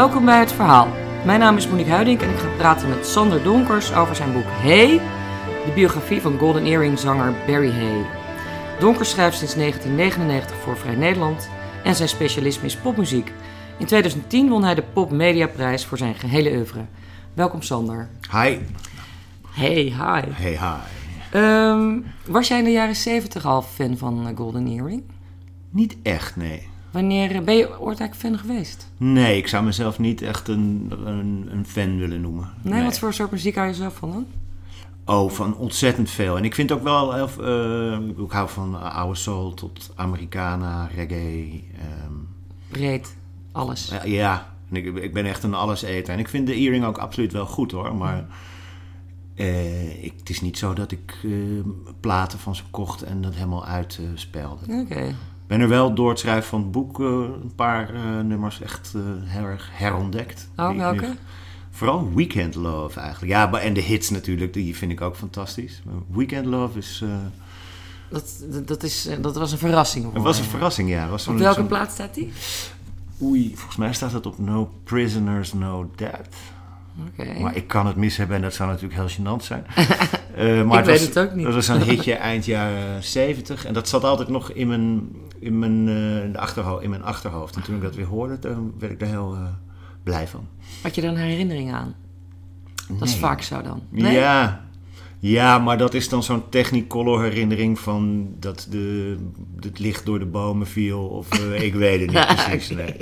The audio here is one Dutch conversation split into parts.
Welkom bij Het Verhaal. Mijn naam is Monique Huiding en ik ga praten met Sander Donkers over zijn boek Hey, de biografie van Golden Earring zanger Barry Hay. Donkers schrijft sinds 1999 voor Vrij Nederland en zijn specialisme is popmuziek. In 2010 won hij de Pop Mediaprijs voor zijn gehele oeuvre. Welkom Sander. Hi. Hey, hi. Hey, hi. Ehm, was jij in de jaren 70 al fan van eh, Golden Earring? Niet echt, nee. Wanneer ben je ooit eigenlijk fan geweest? Nee, ik zou mezelf niet echt een, een, een fan willen noemen. Nee, wat voor soort muziek hou je zelf van dan? Oh, van ontzettend veel. En ik vind ook wel, eh, ik hou van oude soul tot Americana, reggae. ehm, Breed, alles. ja, ja, en ik, ik ben echt een alleseter. En ik vind de earring ook absoluut wel goed hoor. Maar eh, ik, het is niet zo dat ik platen van ze kocht en dat helemaal uitspeelde. Oké. Ben er wel door het schrijven van het boek eh, een paar eh, nummers echt eh, heel erg herontdekt. Oh, welke? nu- Vooral Weekend Love eigenlijk. Ja, en de hits natuurlijk, die vind ik ook fantastisch. Weekend Love is... Dat, dat, dat is, dat was een verrassing. het was een verrassing, ja. Was Op welke plaats staat die? Oei, volgens mij staat het op No Prisoners, No Death. Oké. Maar ik kan het mis hebben en dat zou natuurlijk heel gênant zijn. Eh, maar Ik weet het ook niet. Dat was een hitje eind jaren 70. En dat zat altijd nog in mijn, in mijn, eh, de achterho- in mijn achterhoofd. En toen ik dat weer hoorde, dan werd ik daar heel eh, blij van. Had je daar een herinnering aan? Dat is vaak zo dan. Nee? Ja. ja, maar dat is dan zo'n Technicolor herinnering van dat de, het licht door de bomen viel. Of ik weet het niet precies. Nee.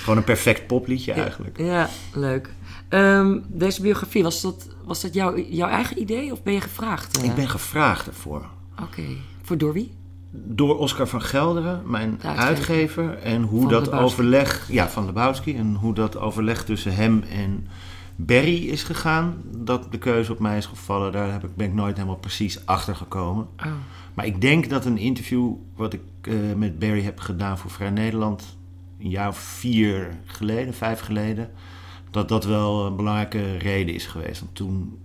Gewoon een perfect popliedje eigenlijk. Ja, leuk. Ehm, deze biografie, was dat, was dat jouw, jouw eigen idee of ben je gevraagd? eh? Ik ben gevraagd ervoor. Oké. Voor door wie? Door Oscar van Gelderen, mijn uitgever. uitgever. En hoe Van dat overleg, ja, van Lebowski. En hoe dat overleg tussen hem en Barry is gegaan. Dat de keuze op mij is gevallen. Daar heb ik, ben ik nooit helemaal precies achter gekomen. Oh. Maar ik denk dat een interview wat ik eh, met Barry heb gedaan voor Vrij Nederland. Een jaar of vier geleden, vijf geleden. Dat dat wel een belangrijke reden is geweest. Want toen,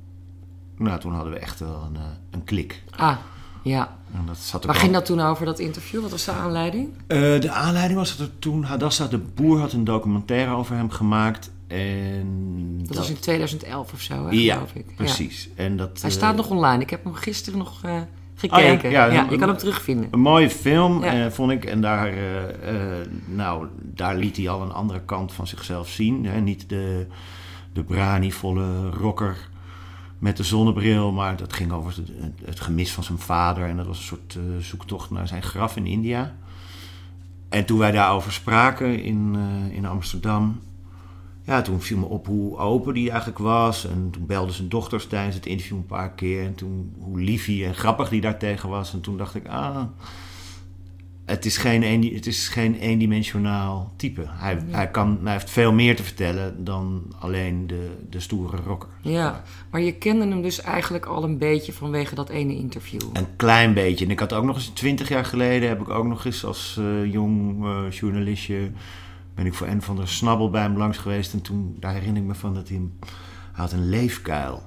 nou, toen hadden we echt wel een, eh, een klik. Ah, ja. En dat zat ook Waar al- ging dat toen over, dat interview? Wat was de aanleiding? Eh, de aanleiding was dat er toen Hadassa de Boer had een documentaire over hem gemaakt. En Dat was in 2011 of zo, hè, Ja, geloof ik. Ja. precies. En dat, Hij eh, staat nog online. Ik heb hem gisteren nog Oh ja, ja, ja, je kan hem terugvinden. Een mooie film, Ja. eh, vond ik. En daar, eh, eh, nou, daar liet hij al een andere kant van zichzelf zien. Hè? Niet de, de branivolle rocker met de zonnebril, maar dat ging over het, het gemis van zijn vader. En dat was een soort eh, zoektocht naar zijn graf in India. En toen wij daarover spraken in, in Amsterdam, ja, toen viel me op hoe open die eigenlijk was. En toen belden zijn dochters tijdens het interview een paar keer. En toen hoe lief hij en grappig die daartegen was. En toen dacht ik, ah, het is geen, een, het is geen eendimensionaal type. Hij, hij, kan, hij heeft veel meer te vertellen dan alleen de, de stoere rocker. Ja, maar je kende hem dus eigenlijk al een beetje vanwege dat ene interview. Een klein beetje. En ik had ook nog eens, twintig jaar geleden, heb ik ook nog eens als eh, jong eh, journalistje, ben ik voor een van de snabbel bij hem langs geweest. En toen, daar herinner ik me van dat hij, hij had een leefkuil.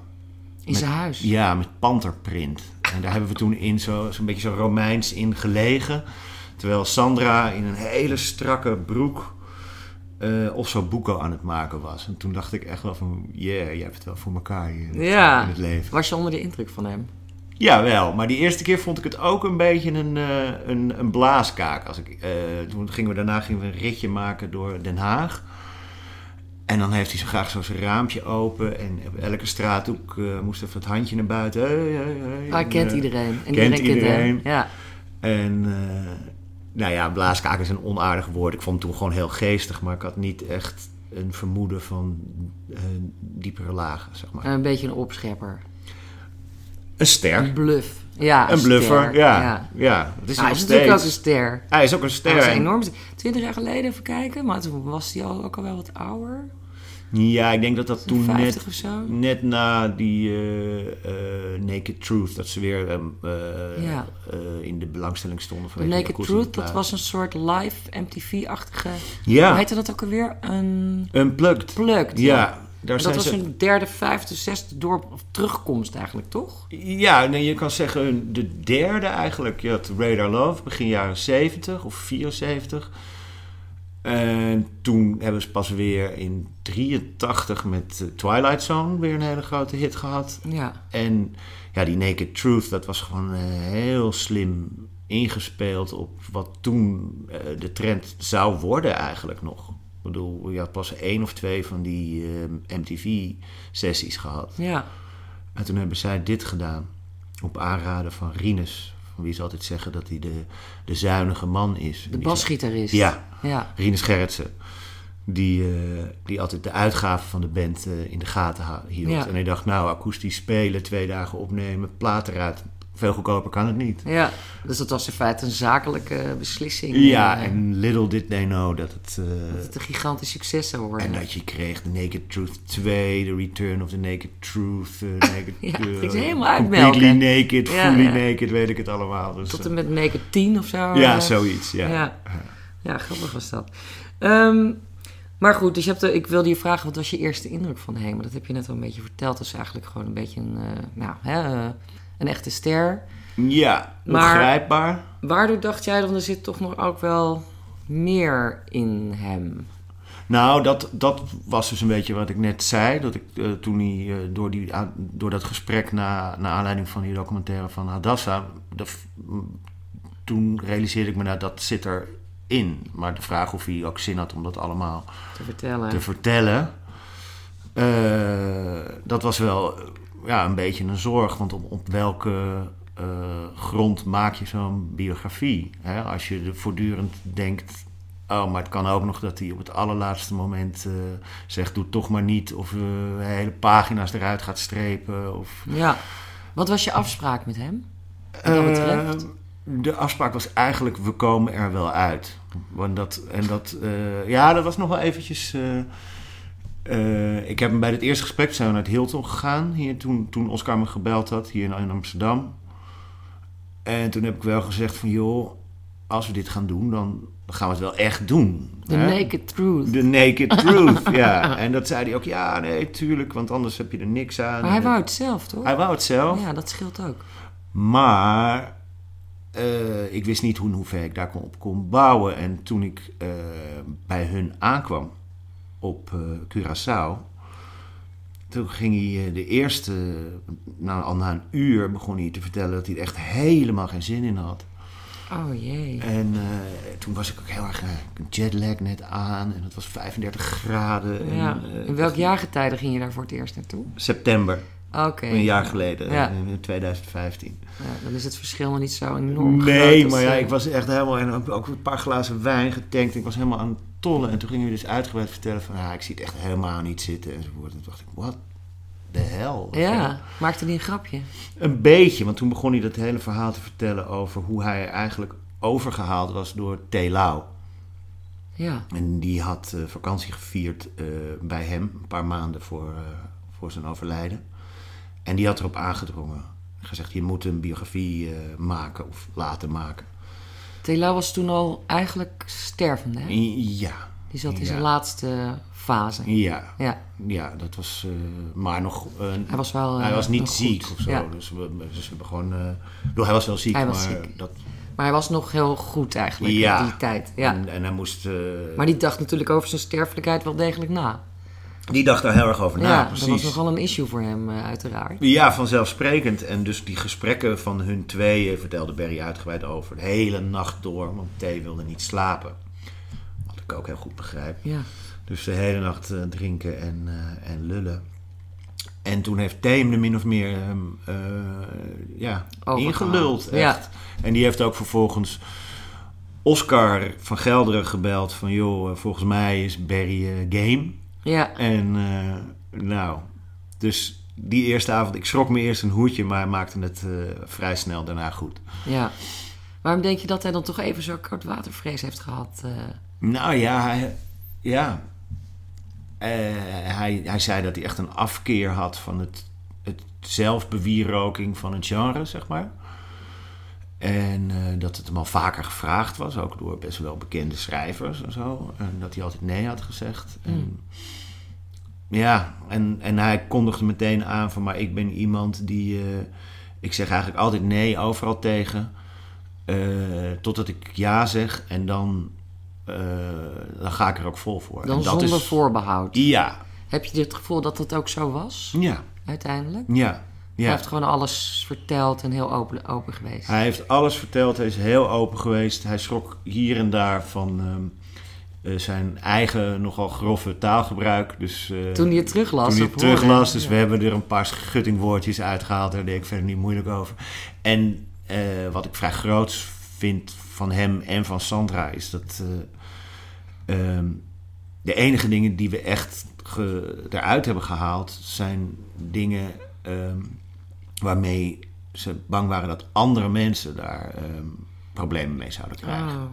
In zijn huis. Ja, met panterprint. En daar hebben we toen in zo- zo'n beetje zo Romeins in gelegen. Terwijl Sandra in een hele strakke broek eh of zo boeken aan het maken was. En toen dacht ik echt wel van, yeah, jij hebt het wel voor elkaar hier Ja. in het leven. Was je onder de indruk van hem? Ja, wel. Maar die eerste keer vond ik het ook een beetje een, eh, een, een blaaskaak. Als ik, eh, toen gingen we daarna gingen we een ritje maken door Den Haag. En dan heeft hij zo graag zo zijn raampje open. En op elke straathoek eh, moest even het handje naar buiten. Hey, hey, hey. Hij En, kent iedereen. En kent iedereen. Ja. En nou ja, blaaskaak is een onaardig woord. Ik vond hem toen gewoon heel geestig. Maar ik had niet echt een vermoeden van diepere lagen, zeg maar. En een beetje een opschepper. Een ster. Een bluff. Ja, Een bluffer, ster. ja. ja. is Ah, hij is natuurlijk ook steeds. een ster. Hij is ook een Hij ster. enorm. Twintig jaar geleden, even kijken. Maar toen was hij al, ook al wel wat ouder. Ja, ik denk dat dat toen 50 net, net na die eh, eh, Naked Truth, dat ze weer ehm, eh, Ja. in de belangstelling stonden. Vanwege de Naked Truth, dat was een soort live MTV-achtige... Hoe Ja, heette dat ook alweer? Een Unplugged. plugged. Ja, daar dat was ze... een derde, vijfde, zesde door, of terugkomst eigenlijk, toch? Ja, nee, je kan zeggen de derde eigenlijk. Je had Radar Love, begin jaren 70 of 74. En toen hebben ze pas weer in 83 met eh, Twilight Zone weer een hele grote hit gehad. Ja. En ja, die Naked Truth, dat was gewoon eh, heel slim ingespeeld op wat toen eh, de trend zou worden eigenlijk nog. Ik bedoel, je had pas één of twee van die MTV-sessies gehad. Ja. En toen hebben zij dit gedaan. Op aanraden van Rinus. Van wie ze altijd zeggen dat hij de, de zuinige man is. De basgitarist. Ja, Ja. Rinus Gerritsen. Die, eh, die altijd de uitgaven van de band eh, in de gaten hield. Ja. En hij dacht, nou, akoestisch spelen, twee dagen opnemen, plaat eruit. Veel goedkoper kan het niet. Ja. Dus dat was in feite een zakelijke beslissing. Ja, eh, en little did they know dat het... eh, Dat het een gigantisch succes zou worden. en dat je kreeg The Naked Truth 2, The Return of the Naked Truth, eh, Naked, Ja, helemaal Completely uitmelken. Naked, Ja, Fully ja. Naked, weet ik het allemaal. Dus, Tot en met Naked 10 of zo. ja, zoiets, ja. Ja. Ja, grappig was dat. Ehm, maar goed, dus je hebt de, ik wilde je vragen, wat was je eerste indruk van hem? Maar dat heb je net al een beetje verteld. Dat is eigenlijk gewoon een beetje een, nou, hè, een echte ster. Ja, Maar- begrijpbaar. Waardoor dacht jij dan, er zit toch nog ook wel meer in hem? Nou, dat, dat was dus een beetje wat ik net zei. Dat ik eh, toen hij eh, door, die, door dat gesprek na, naar aanleiding van die documentaire van Hadassa. toen realiseerde ik me nou, dat zit erin. Maar de vraag of hij ook zin had om dat allemaal Te vertellen. te vertellen. eh, dat was wel ja, een beetje een zorg. Want op, op welke eh, grond maak je zo'n biografie? Hè? Als je er voortdurend denkt. Oh, maar het kan ook nog dat hij op het allerlaatste moment eh, zegt: doe toch maar niet. Of eh, hele pagina's eruit gaat strepen. Of, Ja. Wat was je afspraak met hem? Wat de afspraak was eigenlijk: we komen er wel uit. Want dat, en dat, ja, dat was nog wel eventjes. Eh, ik heb hem bij het eerste gesprek zijn we naar het Hilton gegaan. Hier, toen, toen Oscar me gebeld had, hier in, Amsterdam. En toen heb ik wel gezegd van joh, als we dit gaan doen, dan gaan we het wel echt doen. The hè? Naked Truth. The naked truth, ja. En dat zei hij ook, ja, nee, tuurlijk, want anders heb je er niks aan. maar hij wou het zelf, toch? hij wou het zelf. Ja, dat scheelt ook. Maar eh, ik wist niet hoe, hoe ver ik daar kon, op kon bouwen. En toen ik eh, bij hun aankwam op eh, Curaçao... Toen ging hij eh, de eerste, nou, al na een uur begon hij te vertellen dat hij er echt helemaal geen zin in had. Oh jee. En eh, toen was ik ook heel erg eh, jetlag net aan en het was 35 graden. En, Ja. eh, In welk jaargetijde ging je daar voor het eerst naartoe? September, Oké. een jaar geleden, Ja. in 2015. Ja, dan is het verschil nog niet zo enorm Nee, maar ja, ik was echt helemaal... En ook, ook een paar glazen wijn getankt. Ik was helemaal aan En toen gingen we dus uitgebreid vertellen van... Ja, ik zie het echt helemaal niet zitten enzovoort. En toen dacht ik, wat de hel? Ja, maakte hij een grapje? Een beetje, want toen begon hij dat hele verhaal te vertellen... over hoe hij eigenlijk overgehaald was door T. Lau. Ja. En die had eh, vakantie gevierd eh, bij hem, een paar maanden voor, eh, voor zijn overlijden. En die had erop aangedrongen. Gezegd, je moet een biografie maken of laten maken. Tela was toen al eigenlijk stervende, hè? Ja, Die zat in Ja. zijn laatste fase. ja, Ja, ja, dat was eh, maar nog... eh, hij was wel hij eh, was niet nog ziek goed. of zo. Ja. Dus, we, dus we hebben gewoon... eh, bedoel, hij was wel ziek, Hij was maar ziek. dat... Maar hij was nog heel goed eigenlijk Ja. in die tijd. Ja. En, en hij moest... eh, Maar die dacht natuurlijk over zijn sterfelijkheid wel degelijk na. Die dacht daar heel erg over na, ja, precies. dat was nogal een issue voor hem, eh, uiteraard. Ja, vanzelfsprekend. En dus die gesprekken van hun tweeën vertelde Barry uitgebreid over. De hele nacht door, want Thee wilde niet slapen. Wat ik ook heel goed begrijp. Ja. Dus de hele nacht eh, drinken en, eh, en lullen. En toen heeft Thee hem er min of meer ehm, eh, ja, ingeluld. Ja. Echt. En die heeft ook vervolgens Oscar van Gelderen gebeld. Van joh, volgens mij is Barry game. Ja, En eh, nou, dus die eerste avond, ik schrok me eerst een hoedje, maar hij maakte het eh, vrij snel daarna goed. ja. Waarom denk je dat hij dan toch even zo koud watervrees heeft gehad? eh? Nou ja, hij, ja. Hij, hij zei dat hij echt een afkeer had van het, het zelfbewieroking van het genre, zeg maar. En eh, dat het hem al vaker gevraagd was, ook door best wel bekende schrijvers en zo. En dat hij altijd nee had gezegd. En, ja, en, en hij kondigde meteen aan van, maar ik ben iemand die... eh, ik zeg eigenlijk altijd nee, overal tegen. eh, totdat ik ja zeg en dan dan ga ik er ook vol voor. Dan En dat zonder is, voorbehoud. Ja, Heb je het gevoel dat dat ook zo was, ja, uiteindelijk? ja. Hij heeft gewoon alles verteld en heel open, open geweest. Hij heeft alles verteld, hij is heel open geweest. Hij schrok hier en daar van ehm, eh, zijn eigen nogal grove taalgebruik. Dus, eh, Toen hij het teruglas. toen hij het teruglas, dus we hebben er een paar schuttingwoordjes uitgehaald. Daar deed ik verder niet moeilijk over. En eh, wat ik vrij groots vind van hem en van Sandra is dat eh, ehm, de enige dingen die we echt ge- eruit hebben gehaald zijn dingen ehm, waarmee ze bang waren dat andere mensen daar ehm, problemen mee zouden krijgen. Oh.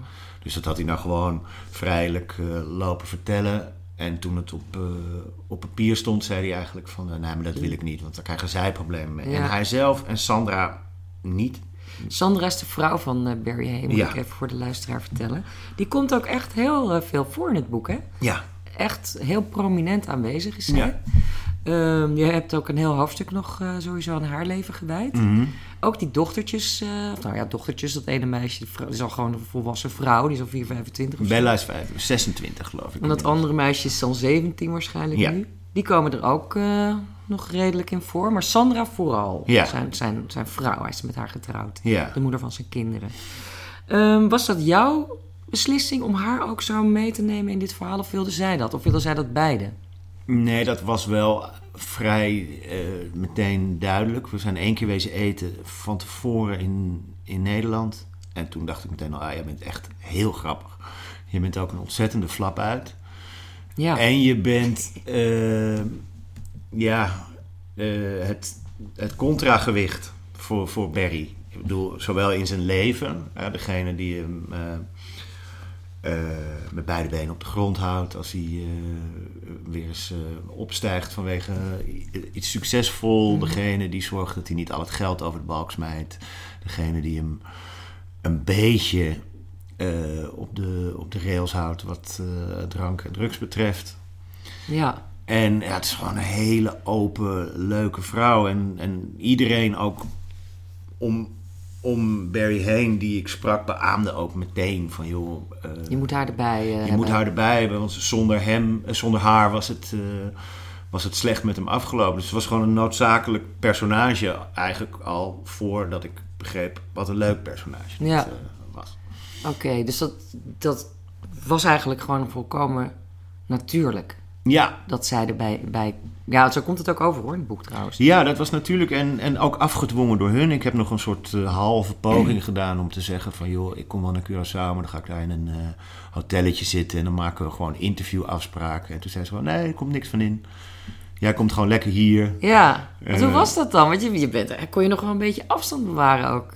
Dus dat had hij nou gewoon vrijelijk eh, lopen vertellen. En toen het op, eh, op papier stond, zei hij eigenlijk van... eh, nee, maar dat wil ik niet, want daar krijgen zij problemen mee. Ja. En hij zelf en Sandra niet. Sandra is de vrouw van Barry Hay, moet Ja. ik even voor de luisteraar vertellen. Die komt ook echt heel veel voor in het boek, hè? Ja, Echt heel prominent aanwezig is zij. Ja. Ehm, je hebt ook een heel hoofdstuk nog eh, sowieso aan haar leven gewijd. Mhm. Ook die dochtertjes, eh, nou ja, dochtertjes, dat ene meisje, vrouw- is al gewoon een volwassen vrouw, die is al 4, 25 of. Bella is vijf- 26 geloof ik. En dat andere meisje is dan 17 waarschijnlijk Ja. nu. Die komen er ook eh, nog redelijk in voor. Maar Sandra vooral, Ja. zijn, zijn, zijn vrouw, hij is met haar getrouwd. Ja. De moeder van zijn kinderen. Ehm, was dat jouw beslissing om haar ook zo mee te nemen in dit verhaal? Of wilde zij dat? Of wilde zij dat beide? Nee, dat was wel vrij eh, meteen duidelijk. We zijn één keer wezen eten van tevoren in, in Nederland. En toen dacht ik meteen al, ah, jij bent echt heel grappig. Je bent ook een ontzettende flap uit. Ja. En je bent, eh, ja, eh, het, het contragewicht voor, voor Barry. Ik bedoel, zowel in zijn leven, degene die hem eh, met beide benen op de grond houdt, als hij eh, weer eens eh, opstijgt vanwege iets succesvol, degene die zorgt dat hij niet al het geld over de balk smijt, degene die hem een beetje op, de, op de rails houdt wat drank en drugs betreft. ja. En ja, het is gewoon een hele open, leuke vrouw. En, en iedereen ook om, om Barry heen die ik sprak, beaamde ook meteen van joh, eh, Je moet haar erbij eh, je hebben. moet haar erbij hebben. Want zonder hem, eh, zonder haar was het, was het slecht met hem afgelopen. Dus het was gewoon een noodzakelijk personage eigenlijk al voordat ik begreep wat een leuk personage Ja. het, was. Oké, dus dat, dat was eigenlijk gewoon volkomen natuurlijk. Ja, Dat zij erbij... Bij... Ja, zo komt het ook over hoor, in het boek trouwens. Ja, dat was natuurlijk en, en ook afgedwongen door hun. Ik heb nog een soort eh, halve poging gedaan om te zeggen van... joh, ik kom wel naar Curaçao, maar dan ga ik daar in een eh, hotelletje zitten... en dan maken we gewoon interviewafspraken. En toen zei ze van, nee, er komt niks van in. Jij komt gewoon lekker hier. Ja, en hoe Eh. was dat dan? Want je, je bent, kon je nog wel een beetje afstand bewaren ook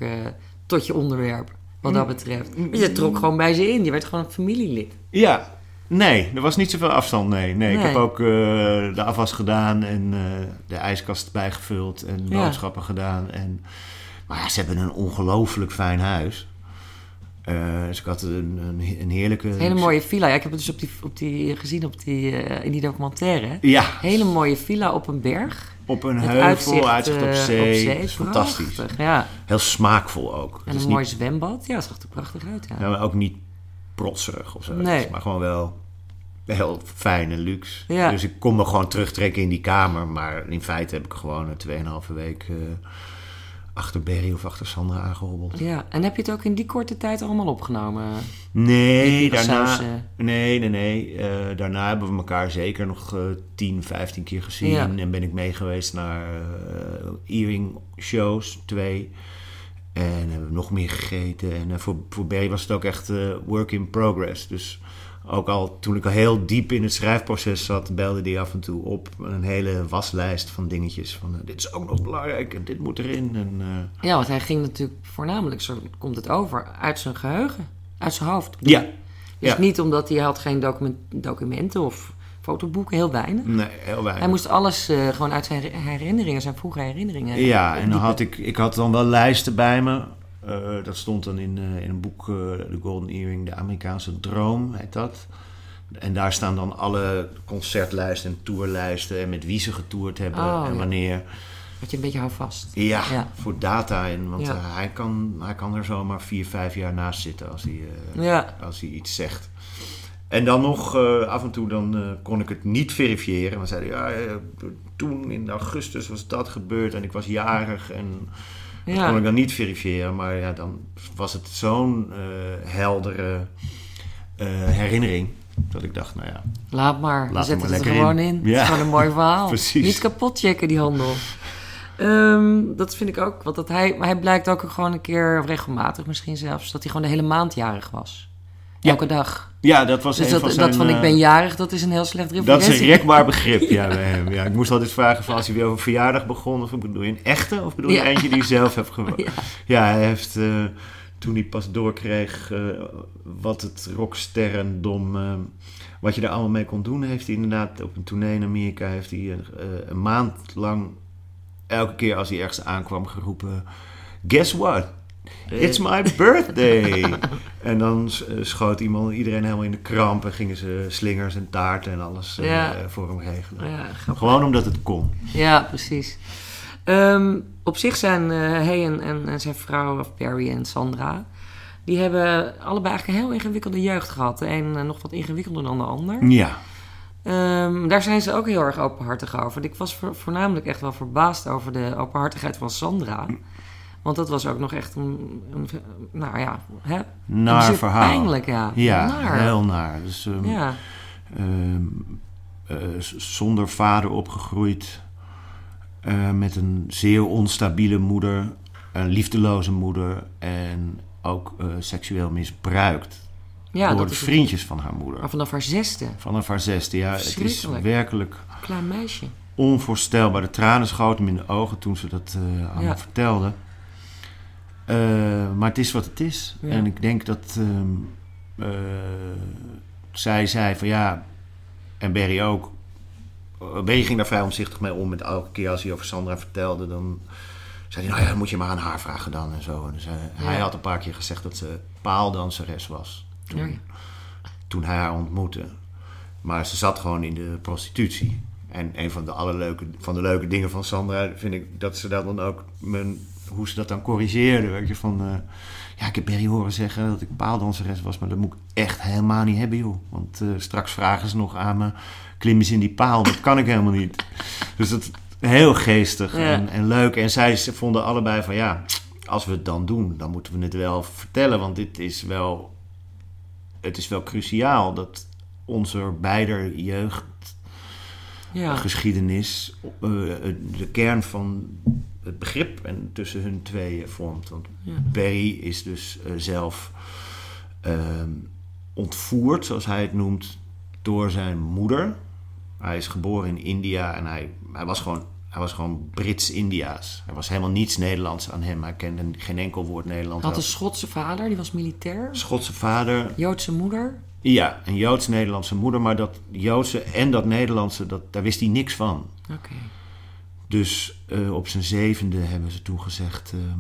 tot je onderwerp, wat Mm. dat betreft. Want je trok gewoon bij ze in, je werd gewoon een familielid. Ja, nee, er was niet zoveel afstand, nee. nee, Ik heb ook eh, de afwas gedaan en eh, de ijskast bijgevuld en Ja. boodschappen gedaan. En, maar ja, ze hebben een ongelooflijk fijn huis. Eh, dus ik had een, een, een heerlijke... Een hele mooie villa. Ja, ik heb het dus op die, op die, gezien op die, in die documentaire. Ja, Hele mooie villa op een berg. op een Met uitzicht, uitzicht op zee. Is fantastisch. Ja, Heel smaakvol ook. en Het een niet, mooi zwembad. Ja, zag er prachtig uit. Ja. ja, maar ook niet protserig of zo. Nee. Maar gewoon wel heel fijn en luxe. Ja. Dus ik kon me gewoon terugtrekken in die kamer. Maar in feite heb ik gewoon een 2,5 week eh, achter Berry of achter Sandra aangehobbeld. Ja, en heb je het ook in die korte tijd allemaal opgenomen? Nee, daarna, nee, nee, nee. Eh, daarna hebben we elkaar zeker nog eh 10, 15 keer gezien. Ja. En ben ik mee geweest naar eh earring shows, twee. En hebben we nog meer gegeten. En eh, voor, voor Barry was het ook echt eh, work in progress. Dus ook al toen ik al heel diep in het schrijfproces zat, belde hij af en toe op. Een hele waslijst van dingetjes. Van eh, dit is ook nog belangrijk en dit moet erin. En, Ja, want hij ging natuurlijk voornamelijk, zo komt het over, uit zijn geheugen. Uit zijn hoofd. ja. Dus ja. niet omdat hij had geen document, documenten of fotoboeken, heel weinig. nee, heel weinig. Hij moest alles eh, gewoon uit zijn herinneringen, zijn vroege herinneringen. Ja, en dan had ik, ik had dan wel lijsten bij me. Eh, dat stond dan in, eh, in een boek, The Golden Earring, De Amerikaanse Droom, heet dat. En daar staan dan alle concertlijsten en tourlijsten en met wie ze getoerd hebben Oh, en ja. wanneer. Wat je een beetje houdt vast. Ja, Ja. voor data. in want Ja. hij, kan, hij kan er zomaar vier, vijf jaar naast zitten als hij, als hij iets zegt. En dan nog, eh, af en toe dan, eh, kon ik het niet verifiëren. Dan zei hij, ja, toen in augustus was dat gebeurd en ik was jarig. En dat kon ik dan niet verifiëren. Maar ja, dan was het zo'n eh, heldere herinnering. Dat ik dacht, nou ja, laat maar. Laat Zet hem het maar er gewoon in. in. Het is gewoon een mooi verhaal. Precies. Niet kapot checken, die handel. Ehm, dat vind ik ook. Want dat hij, maar hij blijkt ook gewoon een keer, of regelmatig misschien zelfs, dat hij gewoon de hele maand jarig was. Ja. Elke dag. ja, dat was Dus een dat, van dat zijn... van ik eh, ben jarig, dat is een heel slecht Dat is een rekbaar begrip, ja, bij hem. Ja, ik moest altijd vragen van als hij weer over verjaardag begon, of bedoel je een echte, of bedoel je Ja. eentje die je zelf hebt gewonnen? Ja. Ja. hij heeft, eh, toen hij pas doorkreeg eh, wat het rocksterrendom, eh, wat je daar allemaal mee kon doen, heeft hij inderdaad op een tournee in Amerika, heeft hij een maand lang, elke keer als hij ergens aankwam, geroepen, guess what? It's my birthday! en dan eh, schoot iemand, iedereen helemaal in de kramp en gingen ze slingers en taarten en alles eh, voor hem regelen. Ja. Gewoon omdat het kon. Ja, precies. Ehm, op zich zijn eh hij en, en, en zijn vrouw, of Barry en Sandra, die hebben allebei eigenlijk een heel ingewikkelde jeugd gehad. De een nog wat ingewikkelder dan de ander. Ja. Ehm, daar zijn ze ook heel erg openhartig over. Ik was voor- voornamelijk echt wel verbaasd over de openhartigheid van Sandra. Want dat was ook nog echt een, een nou ja, hè? Naar verhaal. Pijnlijk, ja. Ja, Naar. heel naar. Dus, ehm, Ja, ehm, eh, zonder vader opgegroeid. eh, met een zeer onstabiele moeder. Een liefdeloze moeder. En ook eh, seksueel misbruikt. ja door de het. vriendjes van haar moeder. Maar vanaf haar zesde, Vanaf haar zesde. Ja, het is werkelijk klein meisje. onvoorstelbaar. De tranen schoten me in de ogen toen ze dat aan Ja. me vertelde. Eh, maar het is wat het is. Ja. En ik denk dat ehm, eh, zij zei van ja, en Berry ook. Eh, Berry ging daar vrij omzichtig mee om. Met elke keer als hij over Sandra vertelde, dan zei hij, nou ja, dan moet je maar aan haar vragen dan en zo. En dus, Hij had een paar keer gezegd dat ze paaldanseres was. Toen, Ja, toen hij haar ontmoette. Maar ze zat gewoon in de prostitutie. En een van de, allerleuke, van de leuke dingen van Sandra vind ik dat ze dat dan ook, mijn, hoe ze dat dan corrigeerde. Weet je, van, eh, ja, ik heb Berry horen zeggen dat ik paaldanseres was, maar dat moet ik echt helemaal niet hebben, joh. Want eh, straks vragen ze nog aan me, klim eens in die paal, dat kan ik helemaal niet. Dus dat heel geestig Ja. en, en leuk. En zij vonden allebei van, ja, als we het dan doen, dan moeten we het wel vertellen, want dit is wel, het is wel cruciaal dat onze beider jeugd Ja. geschiedenis eh, de kern van het begrip en tussen hun tweeën vormt. Want Ja. Barry is dus eh, zelf ehm, ontvoerd, zoals hij het noemt, door zijn moeder. Hij is geboren in India en hij, hij was gewoon, hij was gewoon Brits-Indiaas. Er was helemaal niets Nederlands aan hem. Hij kende geen enkel woord Nederlands. Had Hij een Schotse vader, die was militair. had Schotse vader, Joodse moeder. ja, een Joods-Nederlandse moeder, maar dat Joodse en dat Nederlandse, dat, daar wist hij niks van. Oké. Dus eh, op zijn zevende hebben ze toen gezegd: ehm,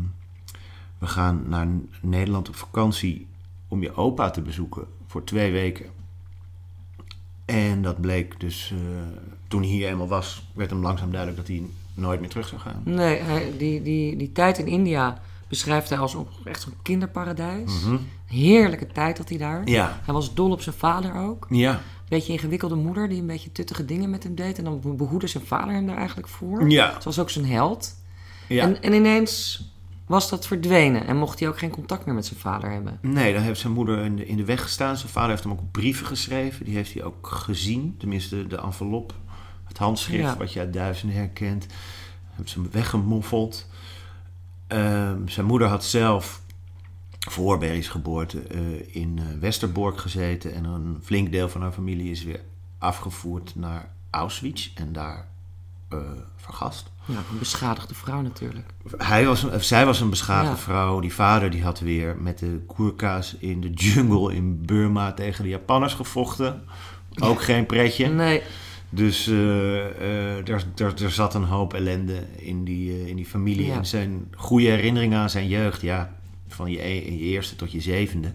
We gaan naar Nederland op vakantie om je opa te bezoeken voor twee weken. En dat bleek dus, eh, toen hij hier eenmaal was, werd hem langzaam duidelijk dat hij nooit meer terug zou gaan. Nee, hij, die, die, die tijd in India beschrijft hij als op- echt zo'n kinderparadijs. Mhm. Heerlijke tijd had hij daar. Ja, Hij was dol op zijn vader ook. ja, Beetje ingewikkelde moeder die een beetje tuttige dingen met hem deed. En dan behoedde zijn vader hem daar eigenlijk voor. ja. Het was ook zijn held. ja. En, en ineens was dat verdwenen. En mocht hij ook geen contact meer met zijn vader hebben. Nee, daar heeft zijn moeder in de, in de weg gestaan. Zijn vader heeft hem ook brieven geschreven. Die heeft hij ook gezien. Tenminste, de envelop, het handschrift Ja. wat je uit duizenden herkent. Heeft ze hem weggemoffeld. Ehm, zijn moeder had zelf voor Berry's geboorte eh, in eh, Westerbork gezeten. En een flink deel van haar familie is weer afgevoerd naar Auschwitz. En daar eh, vergast. Ja, een beschadigde vrouw natuurlijk. Hij was, een- zij was een beschaafde Ja. vrouw. Die vader die had weer met de Gurkha's in de jungle in Burma tegen de Japanners gevochten. Ook geen pretje. Nee, Dus er, zat een hoop ellende in die, in die familie. Ja. En zijn goede herinneringen aan zijn jeugd, ja, van je, e- je eerste tot je zevende.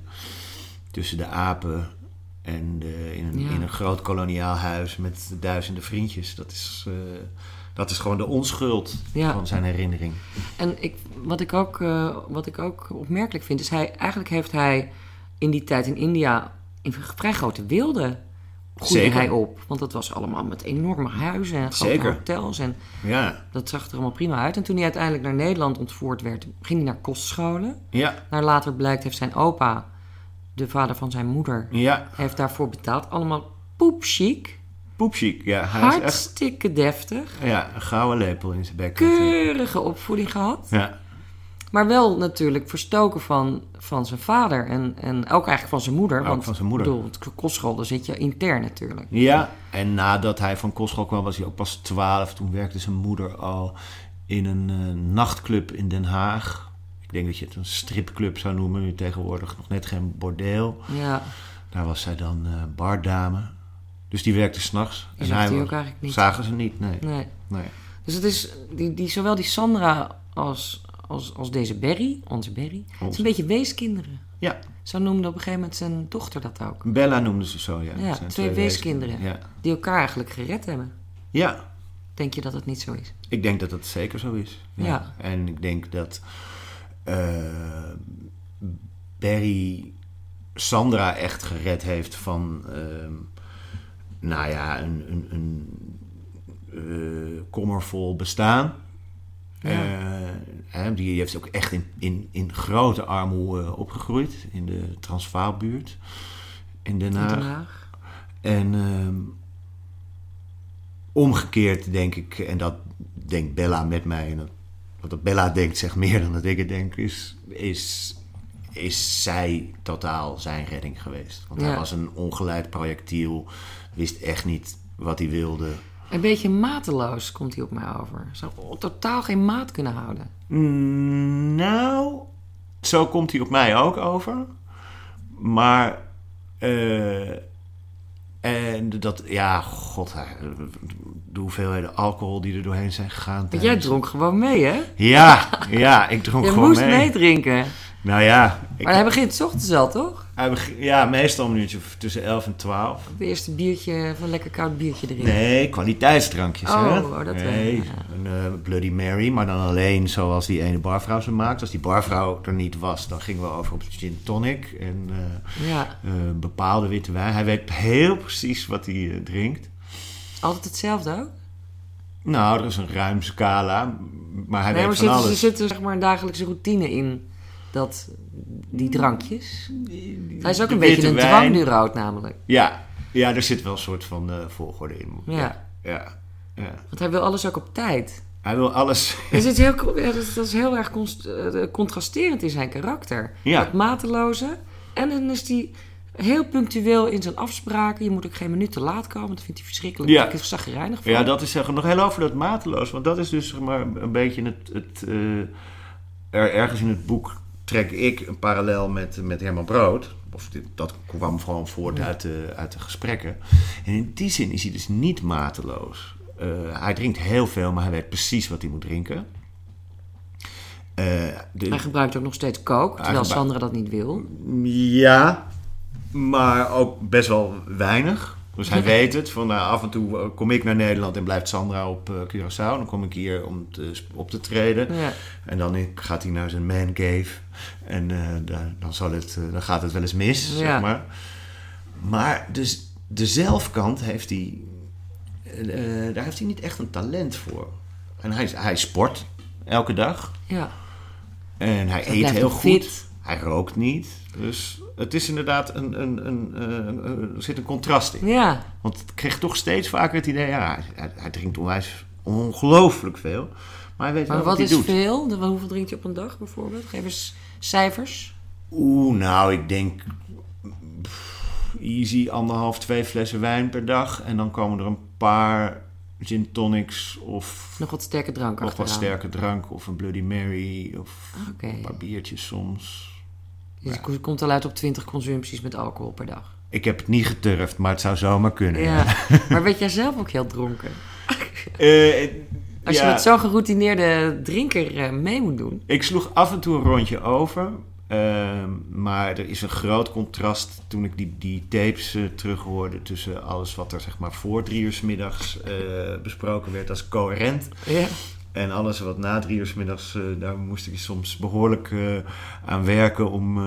Tussen de apen en de, in, een, Ja. in een groot koloniaal huis met duizenden vriendjes. Dat is, eh, Dat is gewoon de onschuld Ja. van zijn herinnering. En ik, wat, ik ook, eh, wat ik ook opmerkelijk vind, is hij, eigenlijk heeft hij in die tijd in India in vrij grote wilde groeide Zeker. hij op. Want dat was allemaal met enorme huizen en grote Zeker. hotels. En Ja, dat zag er allemaal prima uit. En toen hij uiteindelijk naar Nederland ontvoerd werd, ging hij naar kostscholen. ja, Naar later blijkt heeft zijn opa, de vader van zijn moeder, ja. heeft daarvoor betaald. Allemaal poepchic, Poepchic. Ja, hij is echt hartstikke deftig, ja, een gouden lepel in zijn bek. keurige opvoeding gehad. Ja, Maar wel natuurlijk verstoken van, van zijn vader en, en ook eigenlijk van zijn moeder. Ook want van zijn moeder. Ik bedoel, het kostschool, daar zit je intern natuurlijk. Ja, en nadat hij van kostschool kwam was hij ook pas 12. Toen werkte zijn moeder al in een eh, nachtclub in Den Haag. Ik denk dat je het een stripclub zou noemen. Nu tegenwoordig nog net geen bordeel. Ja, Daar was zij dan eh, bardame. Dus die werkte s'nachts. zag hij ook eigenlijk niet. Zagen ze niet, nee. Nee. nee. Dus het is, die, die, zowel die Sandra als, als, als deze Berry, onze Berry, het is een beetje weeskinderen. Ja, Zo noemde op een gegeven moment zijn dochter dat ook. Bella noemden ze zo, ja. Ja, zijn twee weeskinderen. Ja. Die elkaar eigenlijk gered hebben. ja, Denk je dat het niet zo is? ik denk dat dat zeker zo is. Ja. En ik denk dat eh, Barry Sandra echt gered heeft van, ehm, nou ja, een, een, een eh, kommervol bestaan. Ja. Die heeft ook echt in, in, in grote armoede eh, opgegroeid in de Transvaalbuurt in Den In Haag. Den Haag. En ehm, omgekeerd denk ik, en dat denkt Bella met mij, en dat, wat Bella denkt zegt meer dan dat ik het denk, is, is, is zij totaal zijn redding geweest. Want hij was een ongeleid projectiel, wist echt niet wat hij wilde. Een beetje mateloos komt hij op mij over. Zou totaal geen maat kunnen houden. Mm, Nou, zo komt hij op mij ook over. Maar, eh, en dat, ja, god, de hoeveelheden alcohol die er doorheen zijn gegaan. Jij dronk gewoon mee, hè? Ja, ja, ik dronk Je gewoon moest mee. meedrinken. Nou ja, ik, Maar hij begint 's ochtends al, toch? hij beg- ja, meestal een uurtje tussen 11 en 12. Het eerste biertje, van een lekker koud biertje erin. Nee, kwaliteitsdrankjes. Oh, hè? oh, dat wel, nee, ja. een eh, Bloody Mary, maar dan alleen zoals die ene barvrouw ze maakt. Als die barvrouw er niet was, dan gingen we over op gin tonic en eh, Ja, eh, bepaalde witte wijn. Hij weet heel precies wat hij eh, drinkt. altijd hetzelfde ook? Nou, er is een ruim scala, maar hij nee, maar weet van zit, er alles. zit er zeg maar een dagelijkse routine in, dat, die drankjes? Hij is ook een beetje een wijn. dwangneurot namelijk. Ja, ja, er zit wel een soort van eh, volgorde in. Ja. ja, ja. Want hij wil alles ook op tijd. Hij wil alles. Dus het is heel, dat, is- is heel erg eh, contrasterend in zijn karakter. Ja. Dat mateloze. En dan is hij heel punctueel in zijn afspraken. Je moet ook geen minuut te laat komen. Dat vindt hij verschrikkelijk. Ja. Ik is zagrijnig van. Ja, dat is zeggen nog heel over dat mateloos. Want dat is dus zeg maar een beetje het. het eh, er, ergens in het boek trek ik een parallel met, met Herman Brood. Of dit, dat kwam gewoon voort uit de, uit de gesprekken. En in die zin is hij dus niet mateloos. Eh, hij drinkt heel veel, maar hij weet precies wat hij moet drinken. Eh, de- Hij gebruikt ook nog steeds coke, terwijl Sandra dat niet wil. Ja, maar ook best wel weinig. Dus hij weet het. Van, nou, af en toe eh, kom ik naar Nederland en blijft Sandra op eh, Curaçao. Dan kom ik hier om te, op te treden. Ja. En dan gaat hij naar zijn man cave. En eh, daar, dan, zal het, dan gaat het wel eens mis, Ja. zeg maar. Maar dus de zelfkant heeft hij... daar heeft hij niet echt een talent voor. En hij, hij sport elke dag. ja. En hij eet heel goed. fit. Hij rookt niet. Dus het is inderdaad een, een, een, eh, een- er zit een contrast in. Ja. Want ik kreeg toch steeds vaker het idee, ja, hij, hij, hij drinkt onwijs ongelooflijk veel. Maar hij weet Maar wel wat wat, is hij doet. veel? Hoeveel drinkt hij op een dag bijvoorbeeld? Geef eens cijfers. Oeh, nou, ik denk pff, easy anderhalf, twee flessen wijn per dag. En dan komen er een paar gin tonics of Nog wat sterke drank nog wat sterke drank of een Bloody Mary of Ah, een paar biertjes soms. Dus je komt al uit op 20 consumpties met alcohol per dag. Ik heb het niet geturfd, maar het zou zomaar kunnen. Ja. maar weet jij zelf ook heel dronken? Eh, Als ja, je met zo'n geroutineerde drinker eh, mee moet doen. Ik sloeg af en toe een rondje over. Ehm, maar er is een groot contrast toen ik die, die tapes uh, terughoorde tussen alles wat er zeg maar voor drie uur s middags besproken werd als coherent. Ja. En alles wat na drie uur s middags, uh, daar moest ik soms behoorlijk aan werken om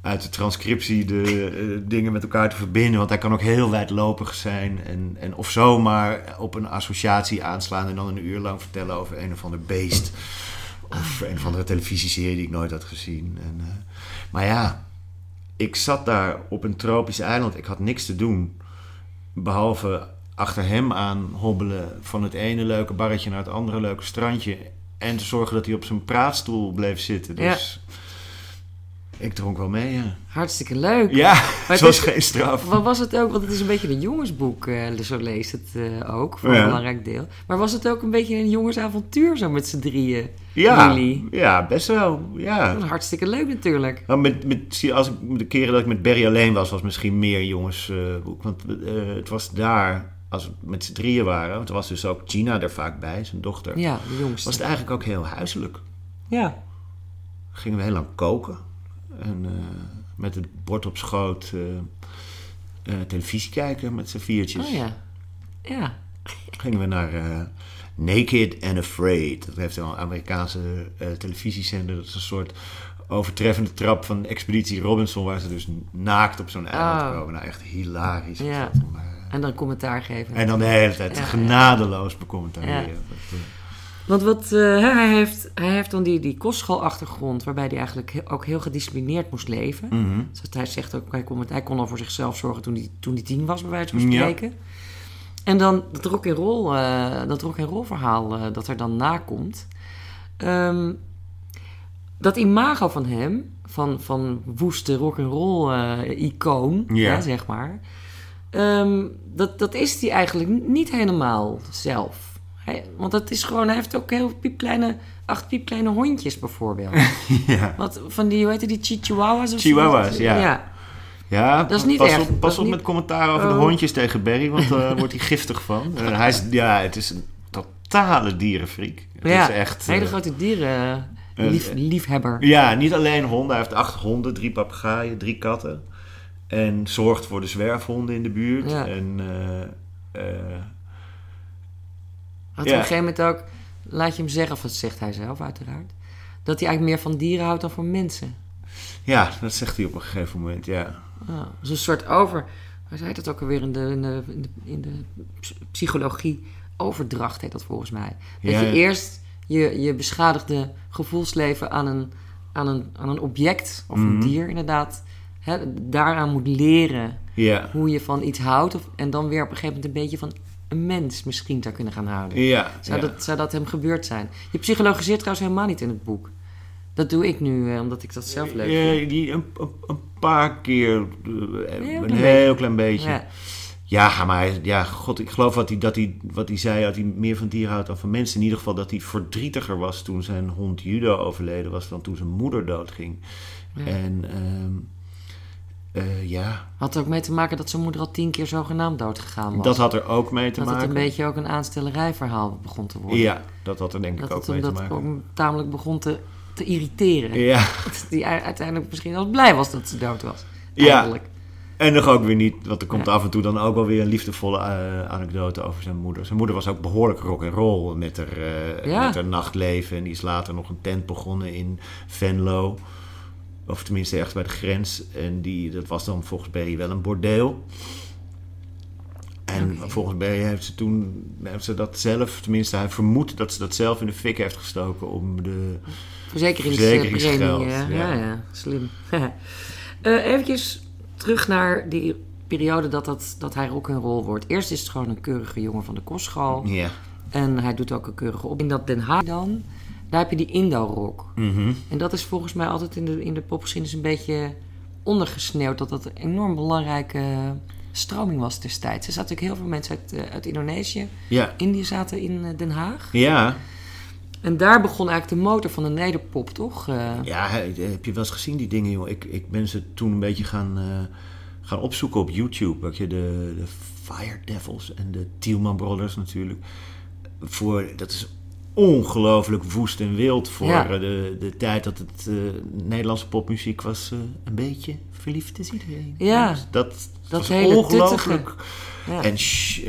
uit de transcriptie de dingen met elkaar te verbinden. Want hij kan ook heel wijdlopig zijn en, en of zomaar op een associatie aanslaan en dan een uur lang vertellen over een of ander beest. Of een of andere televisieserie die ik nooit had gezien. En, maar ja, ik zat daar op een tropisch eiland. Ik had niks te doen. Behalve achter hem aan hobbelen van het ene leuke barretje naar het andere leuke strandje. En te zorgen dat hij op zijn praatstoel bleef zitten. Dus ja. ik dronk wel mee, ja. Hartstikke leuk. Ja, het was geen straf. Wat was het ook? Want het is een beetje een jongensboek, uh, zo leest het uh, ook, voor ja. een belangrijk deel. Maar was het ook een beetje een jongensavontuur zo met z'n drieën? Ja, ja, best wel. Ja. Hartstikke leuk natuurlijk. Nou, met, met, als ik, de keren dat ik met Berry alleen was, was misschien meer jongensboek. want uh, het was daar, als we met z'n drieën waren, want er was dus ook Gina er vaak bij, zijn dochter. Ja, de jongste. Was het eigenlijk ook heel huiselijk. Ja. Gingen we heel lang koken. En met het bord op schoot uh, uh, televisie kijken met z'n viertjes. Oh ja. Ja. Gingen we naar Naked and Afraid. Dat heeft een Amerikaanse televisiezender. Dat is een soort overtreffende trap van Expeditie Robinson... waar ze dus naakt op zo'n eiland Oh. komen. Nou, echt hilarisch. Ja. dat. Maar, En dan commentaar geven. en dan de hele tijd genadeloos becommentariëren. Want wat, eh, hij, heeft, hij heeft dan die, die kostschoolachtergrond... waarbij hij eigenlijk ook heel gedisciplineerd moest leven. mhm. Dus hij zegt ook, hij kon, hij kon al voor zichzelf zorgen toen hij, toen hij tien was, bij wijze van Ja. spreken. En dan dat rock and roll, eh, dat rock and roll verhaal eh, dat er dan nakomt. Ehm, dat imago van hem, van, van woeste rock and roll icoon, Ja. hè, zeg maar. Ehm, dat, dat is hij eigenlijk niet helemaal zelf. Hij, want dat is gewoon, hij heeft ook heel piepkleine, acht piepkleine hondjes bijvoorbeeld. ja. Wat van die, hoe heet die, chihuahuas of Chihuahuas, zoiets? ja. ja. Ja, Dat is niet pas echt. op, pas op niet- met commentaar over de Oh. hondjes tegen Barry, want daar wordt hij giftig van. Eh, hij is, ja, het is een totale dierenfreak. Het ja, is echt... hele eh, grote dieren, eh, lief, liefhebber. ja, niet alleen honden. Hij heeft acht honden, drie papegaaien, drie katten. En zorgt voor de zwerfhonden in de buurt. Ja. En eh, Had Ja. op een gegeven moment ook, laat je hem zeggen, of dat zegt hij zelf uiteraard, dat hij eigenlijk meer van dieren houdt dan van mensen. ja, dat zegt hij op een gegeven moment, ja. Ja, dus een soort over, waar zei dat ook alweer in de, in de, in de, psychologie? Overdracht heet dat volgens mij. Dat Ja, je eerst je, je beschadigde gevoelsleven aan een, aan een, aan een object, of een Mhm. dier inderdaad, hè, daaraan moet leren Ja, hoe je van iets houdt. Of, en dan weer op een gegeven moment een beetje van een mens misschien zou kunnen gaan houden. ja. Zou, ja. dat, zou dat hem gebeurd zijn? Je psychologiseert trouwens helemaal niet in het boek. Dat doe ik nu, eh, omdat ik dat zelf leuk vind. Ja, die, een, een, een paar keer, eh, Heel een heel klein beetje. Ja. Ja, maar hij- ja, god, ik geloof dat hij, dat hij, wat hij zei, dat hij meer van dieren houdt dan van mensen. In ieder geval dat hij verdrietiger was toen zijn hond Judo overleden was dan toen zijn moeder doodging. En ehm, eh, ja, Had er ook mee te maken dat zijn moeder al tien keer zogenaamd dood gegaan was. dat had er ook mee te dat maken. het een beetje ook een aanstellerijverhaal begon te worden. Ja, dat had er denk ik dat ook mee te dat maken. ook tamelijk begon te, te irriteren. Ja, Dat hij u- uiteindelijk misschien wel blij was dat ze dood was. Ja. En nog ook weer niet, want er komt Ja. af en toe dan ook wel weer een liefdevolle eh, anekdote over zijn moeder. Zijn moeder was ook behoorlijk rock and roll met haar, eh, Ja. met haar nachtleven. En die is later nog een tent begonnen in Venlo. Of tenminste echt bij de grens. En die, dat was dan volgens Barry wel een bordeel. En volgens Barry heeft ze toen heeft ze dat zelf, tenminste hij vermoedt dat ze dat zelf in de fik heeft gestoken om de... Verzekeringspremie. Ja. ja. Ja, ja, slim. Eh eventjes terug naar die periode dat, dat, dat hij rock'n'roll wordt. Eerst is het gewoon een keurige jongen van de kostschool. Ja. En hij doet ook een keurige op. In dat Den Haag dan, daar heb je die Indo-rock. Mhm. En dat is volgens mij altijd in de, in de popgeschiedenis een beetje ondergesneeuwd. Dat dat een enorm belangrijke stroming was destijds. Er zaten natuurlijk heel veel mensen uit, eh, uit Indonesië. Ja. Indië zaten in eh, Den Haag. Ja. En daar begon eigenlijk de motor van de nederpop, toch? Eh, Ja, he- heb je wel eens gezien die dingen, joh? Ik, ik ben ze toen een beetje gaan, gaan opzoeken op YouTube. Weet je, de, de Fire Devils en de Tielman Brothers natuurlijk. Voor, dat is ongelooflijk woest en wild voor Ja. eh, de, de tijd dat het eh, Nederlandse popmuziek was eh, een beetje verliefd is iedereen. Ja. Dus dat, Dat was hele ongelooflijk. Ja. En sh-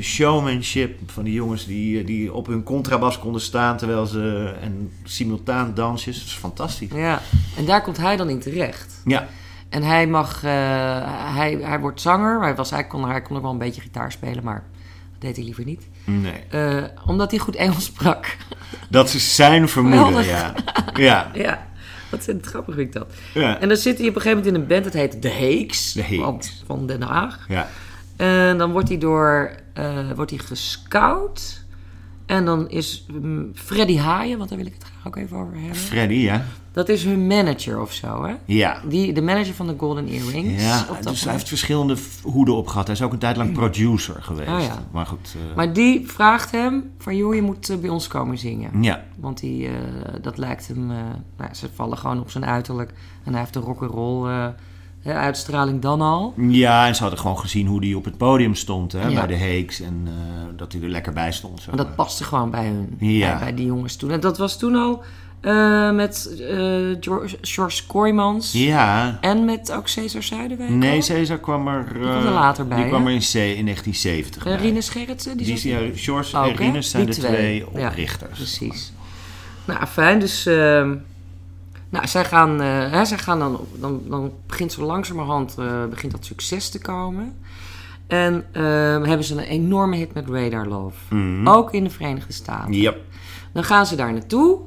showmanship van die jongens die, die op hun contrabas konden staan terwijl ze en simultaan dansjes. Dat is fantastisch. ja. En daar komt hij dan in terecht. Ja, En hij mag, hij, hij wordt zanger. Hij, was, hij, kon, hij kon ook wel een beetje gitaar spelen, maar dat deed hij liever niet. Nee. Eh, omdat hij goed Engels sprak. Dat is zijn vermoeden, ja. Ja, ja, wat grappig vind ik dat. ja. En dan zit hij op een gegeven moment in een band, dat heet The Heeks. The Heeks. want- Van Den Haag. ja. En dan wordt hij door, eh, wordt hij gescout. En dan is mm, Freddy Haaien, want daar wil ik het graag ook even over hebben. Freddy, ja. Dat is hun manager of zo, hè? Ja. Die, de manager van de Golden Earrings. Ja, op dus hij heeft verschillende hoeden opgehad. Hij is ook een tijd lang producer geweest. Ah, ja. Maar goed. eh, Maar die vraagt hem van, joh, je moet eh, bij ons komen zingen. ja, Want die, eh, dat lijkt hem... nou, ze vallen gewoon op zijn uiterlijk. En hij heeft een rock'n'roll hè, uitstraling dan al. ja, en ze hadden gewoon gezien hoe hij op het podium stond hè, Ja. bij de Heeks. En eh, dat hij er lekker bij stond. Zeg En dat paste gewoon bij hun. Ja. Bij, bij die jongens toen. En dat was toen al eh, met eh, George, George Kooijmans. Ja. En met ook Cesar Zuiderwijk. Nee, al. Caesar kwam er, kwam er later bij, Die kwam er in, C, in 1970 En. Rinus Gerritsen. Die Die, ja. George en hè? Rinus zijn Die de twee Ja, oprichters. precies. Nou, fijn. Dus... nou, zij gaan, eh, hè, zij gaan dan, dan, dan begint zo langzamerhand eh, begint dat succes te komen. En ehm, hebben ze een enorme hit met Radar Love. Mhm. Ook in de Verenigde Staten. Ja. Dan gaan ze daar naartoe.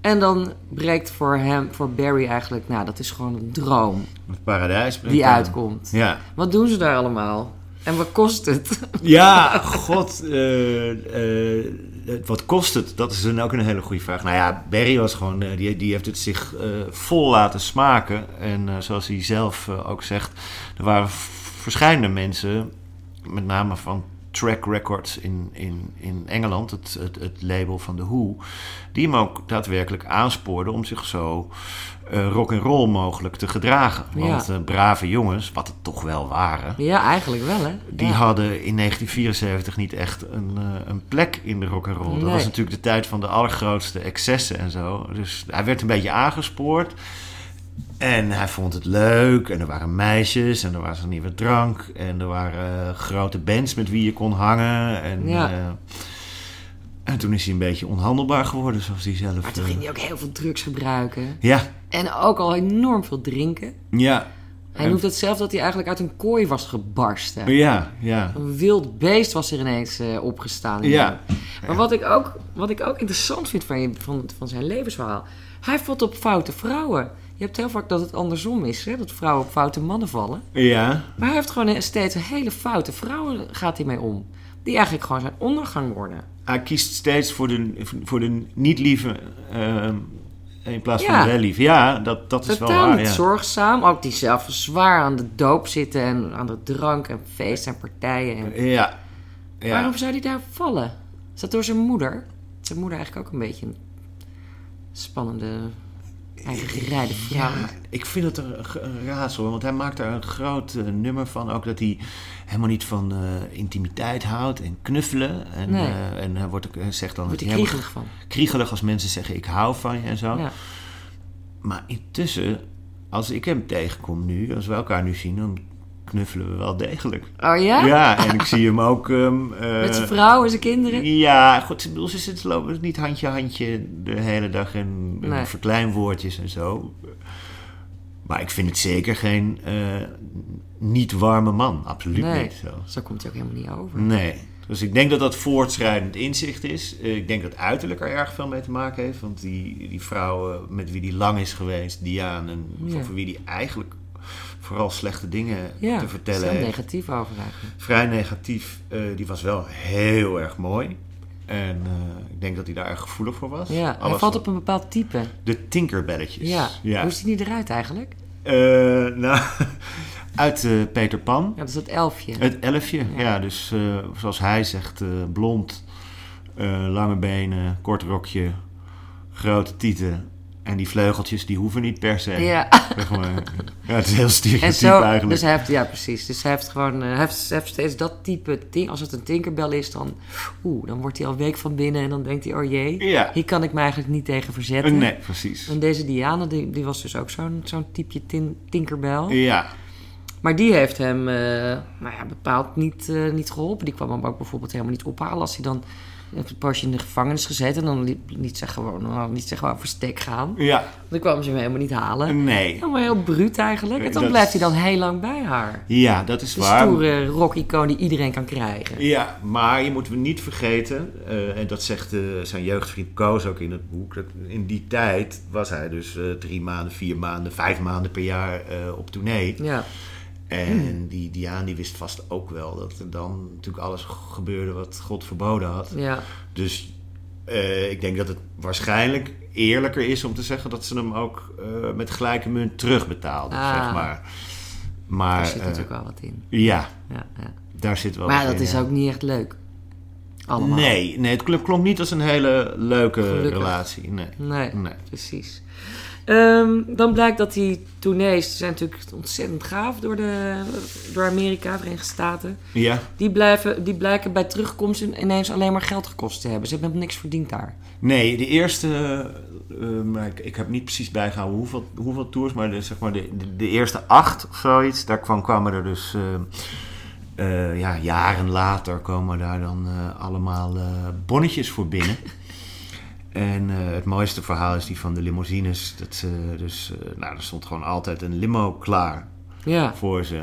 En dan breekt voor hem, voor Barry eigenlijk, nou, dat is gewoon een droom Het paradijs. die aan. uitkomt. Ja. Wat doen ze daar allemaal? En wat kost het? Ja, god. eh, wat kost het? Dat is dan ook een hele goede vraag. Nou ja, Barry was gewoon, eh, die, die heeft het zich eh, vol laten smaken. En eh, zoals hij zelf eh, ook zegt, er waren verschillende mensen, met name van Track Records in, in, in Engeland, het, het, het label van The Who, die hem ook daadwerkelijk aanspoorden om zich zo eh rock and roll mogelijk te gedragen. Want Ja. eh, brave jongens, wat het toch wel waren, Ja, eigenlijk wel, hè? die ja. hadden in 1974 niet echt een, eh, een plek in de rock and roll. Dat was natuurlijk de tijd van de allergrootste excessen en zo. Dus hij werd een beetje aangespoord. En hij vond het leuk. En er waren meisjes. En er was een nieuwe drank. En er waren eh, grote bands met wie je kon hangen. En, Ja. eh, en toen is hij een beetje onhandelbaar geworden, zoals hij zelf... Maar toen eh, ging hij ook heel veel drugs gebruiken. ja, En ook al enorm veel drinken. ja, Hij En- noemt het zelf dat hij eigenlijk uit een kooi was gebarsten. ja, ja. Een wild beest was er ineens opgestaan. in Ja. hem. Maar wat ik, ook, wat ik ook interessant vind van, je, van, van zijn levensverhaal... Hij valt op foute vrouwen. Je hebt heel vaak dat het andersom is, hè? dat vrouwen op foute mannen vallen. Ja, Maar hij heeft gewoon steeds hele foute vrouwen gaat hij mee om. Die eigenlijk gewoon zijn ondergang worden. hij kiest steeds voor de, voor de niet lieve ehm, in plaats van de wel lieve. Ja, dat, dat is wel Totaal waar. niet Ja. zorgzaam. Ook die zelf zwaar aan de doop zitten en aan de drank en feest en partijen. En... Ja. ja. Waarom zou hij daar vallen? Is dat door zijn moeder? Zijn moeder eigenlijk ook een beetje een spannende, eigen gerijde vrouw. Ja, ik vind het een, een raadsel, want hij maakt daar een groot eh, nummer van. Ook dat hij helemaal niet van eh, intimiteit houdt en knuffelen. En, Nee. eh, en hij, wordt, zegt dan Daar wordt dat hij kriegelig van. kriegelig als mensen zeggen ik hou van je en zo. Ja. Maar intussen, als ik hem tegenkom nu, als we elkaar nu zien, dan knuffelen we wel degelijk. Oh ja? Ja, en ik zie hem ook... ehm, eh, Met zijn vrouw en zijn kinderen? Ja, goed, ik bedoel, ze zitten lopen niet handje-handje de hele dag Nee. verkleinwoordjes en zo. Maar ik vind het zeker geen eh, niet warme man, absoluut Nee. niet. Zo. Zo komt hij ook helemaal niet over. Nee. Dus ik denk dat dat voortschrijdend inzicht is. Eh, ik denk dat uiterlijk er erg veel mee te maken heeft. Want die, die vrouw met wie die lang is geweest, Diane, en Ja. voor wie die eigenlijk vooral slechte dingen Ja, te vertellen heel heeft negatief over eigenlijk. vrij negatief. Eh, die was wel heel erg mooi. En eh, ik denk dat hij daar erg gevoelig voor was. Ja, hij valt op een bepaald type. De Tinkerbelletjes. Ja. ja. Hoe ziet hij eruit eigenlijk? Eh, nou, uit Peter Pan. Ja, dat is dat elfje. Het elfje. Ja, dus zoals hij zegt, blond, lange benen, kort rokje, grote tieten En die vleugeltjes, die hoeven niet per se. Ja. Zeg maar. Ja, het is heel stereotyp zo, eigenlijk. dus hij heeft, ja precies. Dus hij heeft gewoon, eh, hij heeft, hij heeft steeds dat type. Als het een Tinkerbell is, dan, oeh, dan wordt hij al week van binnen en dan denkt hij, oh jee, Ja. hier kan ik me eigenlijk niet tegen verzetten. Nee, precies. En deze Diana, die, die was dus ook zo'n zo'n typeje tin, Tinkerbell. Ja, Maar die heeft hem, eh, nou ja, bepaald niet, eh, niet geholpen. Die kwam hem ook bijvoorbeeld helemaal niet ophalen als hij dan heeft een poosje in de gevangenis gezeten. En dan liet, liet ze gewoon, dan liet ze gewoon verstek gaan. ja, Dan kwam ze hem helemaal niet halen. nee. Helemaal heel bruut eigenlijk. En dan Dat blijft hij dan heel lang bij haar. Ja, dat is De waar. stoere rock-icoon die iedereen kan krijgen. Ja, maar je moet niet vergeten, eh, en dat zegt eh, zijn jeugdvriend Koos ook in het boek, dat in die tijd was hij dus eh, drie maanden, vier maanden, vijf maanden per jaar op tournee. Ja, En die Diaan die wist vast ook wel dat er dan natuurlijk alles gebeurde wat God verboden had. ja. Dus eh, ik denk dat het waarschijnlijk eerlijker is om te zeggen dat ze hem ook eh, met gelijke munt terugbetaalden, Ah. zeg maar. Maar Daar zit eh, natuurlijk wel wat in. ja, Ja, ja. daar zit wel Maar wat dat in, is ook niet echt leuk. Allemaal. Nee, nee, het klonk klonk niet als een hele leuke Gelukkig. relatie. Nee. Nee, Nee. precies. Ehm, dan blijkt dat die tournees, die zijn natuurlijk ontzettend gaaf door, de, door Amerika, Verenigde Staten. Ja, Die, blijven, die blijken bij terugkomst ineens alleen maar geld gekost te hebben. Ze hebben niks verdiend daar. nee, de eerste, eh, maar ik, ik heb niet precies bijgehouden hoeveel, hoeveel tours, maar, de, zeg maar de, de, de eerste acht of zoiets, daar kwam, kwamen er dus, eh, eh, ja, jaren later komen daar dan eh, allemaal eh, bonnetjes voor binnen. En eh, het mooiste verhaal is die van de limousines. Dat ze dus, eh, nou, er stond gewoon altijd een limo klaar Ja. voor ze.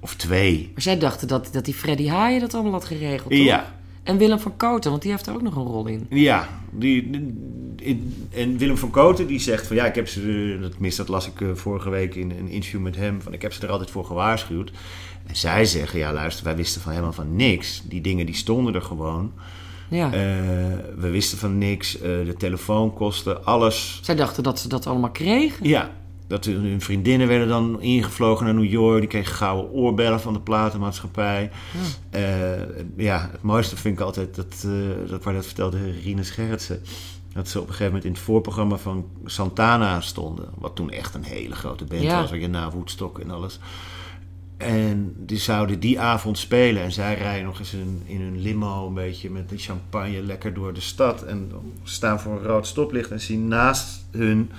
Of twee. Maar zij dachten dat, dat die Freddy Haaien dat allemaal had geregeld, toch? Ja, En Willem van Koten, want die heeft er ook nog een rol in. Ja, die, in- en Willem van Koten die zegt van ja, ik heb ze, dat, dat las ik eh, vorige week in een interview met hem, van ik heb ze er altijd voor gewaarschuwd. En zij zeggen, ja luister, wij wisten van helemaal van niks. Die dingen die stonden er gewoon. Ja. Eh, we wisten van niks, eh, de telefoonkosten, alles. Zij dachten dat ze dat allemaal kregen. Ja, dat hun vriendinnen werden dan ingevlogen naar New York. Die kregen gouden oorbellen van de platenmaatschappij. Eh, ja, het mooiste vind ik altijd dat, eh, dat waar dat vertelde Rinus Gerritsen. Dat ze op een gegeven moment in het voorprogramma van Santana stonden. Wat toen echt een hele grote band Ja. was. Wat je na Woodstock en alles. En die zouden die avond spelen. En zij rijden nog eens in, in hun limo een beetje met die champagne lekker door de stad. En staan voor een rood stoplicht en zien naast hun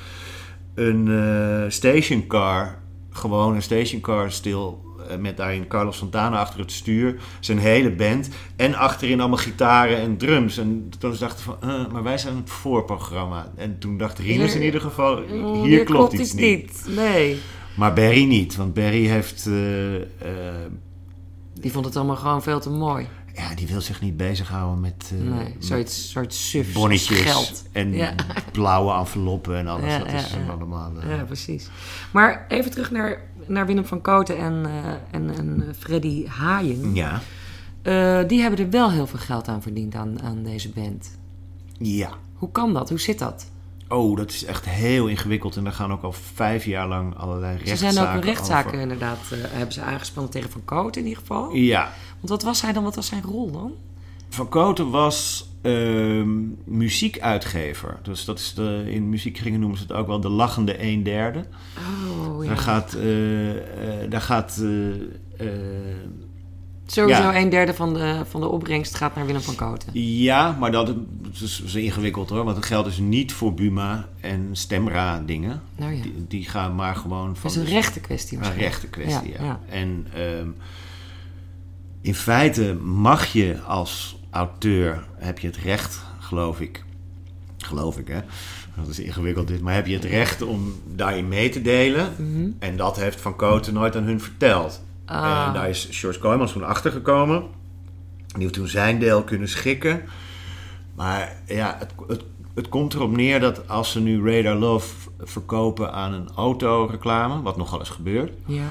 een eh, stationcar. Gewoon een stationcar stil. eh, Met daarin Carlos Santana achter het stuur. Zijn hele band. En achterin allemaal gitaren en drums. En toen dachten ze van, maar wij zijn het voorprogramma. En toen dacht Rinus in ieder geval, Oh, hier klopt iets niet. Nee. Maar Barry niet, want Barry heeft. eh, eh, Die vond het allemaal gewoon veel te mooi. ja, die wil zich niet bezighouden met. eh, Nee, zoiets, soort suf bonnetjes geld. en Ja. blauwe enveloppen en alles. Ja, dat ja, is allemaal. Ja, precies. Maar even terug naar, naar Willem van Koten en, en, en Freddy Haaien. ja. Die hebben er wel heel veel geld aan verdiend aan, aan deze band. ja. Hoe kan dat? Hoe zit dat? Oh, dat is echt heel ingewikkeld. En daar gaan ook al vijf jaar lang allerlei Ze rechtszaken zijn ook rechtszaken over. inderdaad, eh, hebben ze aangespannen tegen Van Koten in ieder geval. Ja. Want wat was hij dan? Wat was zijn rol dan? Van Koten was ehm, muziekuitgever. Dus dat is de, in muziekkringen noemen ze het ook wel de lachende een derde. Oh ja. Daar gaat, eh, eh, daar gaat eh, eh, Sowieso ja. een derde van de, van de opbrengst gaat naar Willem van Koten. Ja, maar dat is, is ingewikkeld hoor. Want het geldt dus niet voor Buma en Stemra dingen. Nou ja. Die, die gaan maar gewoon Dat van is een rechte kwestie een rechte kwestie. Ja, Ja, ja. En ehm, in feite mag je als auteur, heb je het recht, geloof ik. Geloof ik hè. Dat is ingewikkeld dit. Maar heb je het recht om daarin mee te delen. Mhm. En dat heeft Van Koten nooit aan hun verteld. Ah. En daar is George Kooijmans toen achtergekomen. Die heeft toen zijn deel kunnen schikken. Maar ja, het, het, het komt erop neer dat als ze nu Radar Love verkopen aan een autoreclame, wat nogal eens gebeurt, Ja.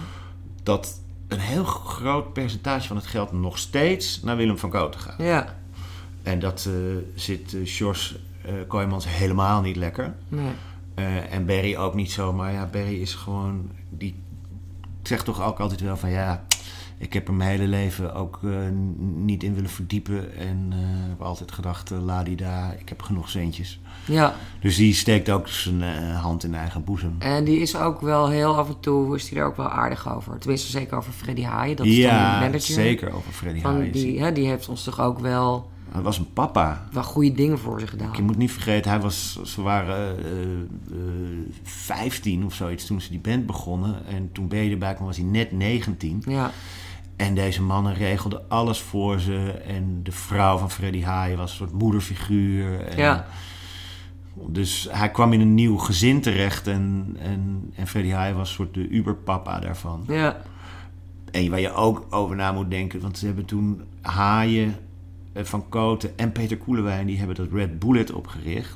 dat een heel groot percentage van het geld nog steeds naar Willem van Kooten gaat. Ja. En dat eh, zit uh, George uh, Kooijmans helemaal niet lekker. Nee. En Barry ook niet zo. Maar ja, Barry is gewoon... Die zegt toch ook altijd wel van... Ja, ik heb er mijn hele leven ook eh, niet in willen verdiepen. En eh, heb altijd gedacht, uh, ladida, ik heb genoeg centjes. Ja, Dus die steekt ook zijn eh, hand in eigen boezem. en die is ook wel heel af en toe, is die er ook wel aardig over. Tenminste, zeker over Freddy Haaien, dat is ja, manager. zeker over Freddy Hayes. die, hè, die heeft ons toch ook wel, Hij was een papa. wel goede dingen voor ze gedaan. Je moet niet vergeten, hij was, ze waren eh, eh, 15 of zoiets toen ze die band begonnen. En toen Benny erbij kwam was hij net 19. Ja, En deze mannen regelden alles voor ze. En de vrouw van Freddy Haaien was een soort moederfiguur. En Ja. Dus hij kwam in een nieuw gezin terecht. En, en, en Freddy Haaien was een soort de uberpapa daarvan. ja, En waar je ook over na moet denken. Want ze hebben toen Haaien, Van Koten en Peter Koelewijn... die hebben dat Red Bullet opgericht.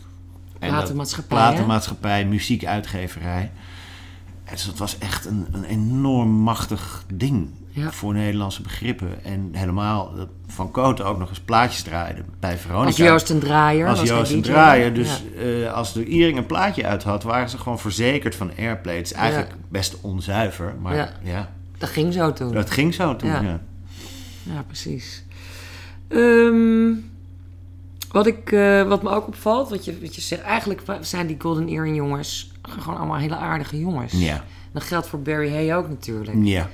En Platenmaatschappij? Platenmaatschappij, muziekuitgeverij. En dus dat was echt een, een enorm machtig ding Ja. voor Nederlandse begrippen. En helemaal Van Koten ook nog eens plaatjes draaide bij Veronica. als Joost een draaier. Als Joost een draaier. Dus Ja. eh, als de Iering een plaatje uit had, waren ze gewoon verzekerd van airplay. Het is eigenlijk Ja. best onzuiver, maar ja, Ja. Dat ging zo toen. dat ging zo toen. Ja. Ja. Ja, precies. Ehm, wat, ik, eh, wat me ook opvalt, wat je, wat je zegt, eigenlijk zijn die Golden Earring jongens gewoon allemaal hele aardige jongens. Ja. Dat geldt voor Barry Hay ook natuurlijk. ja.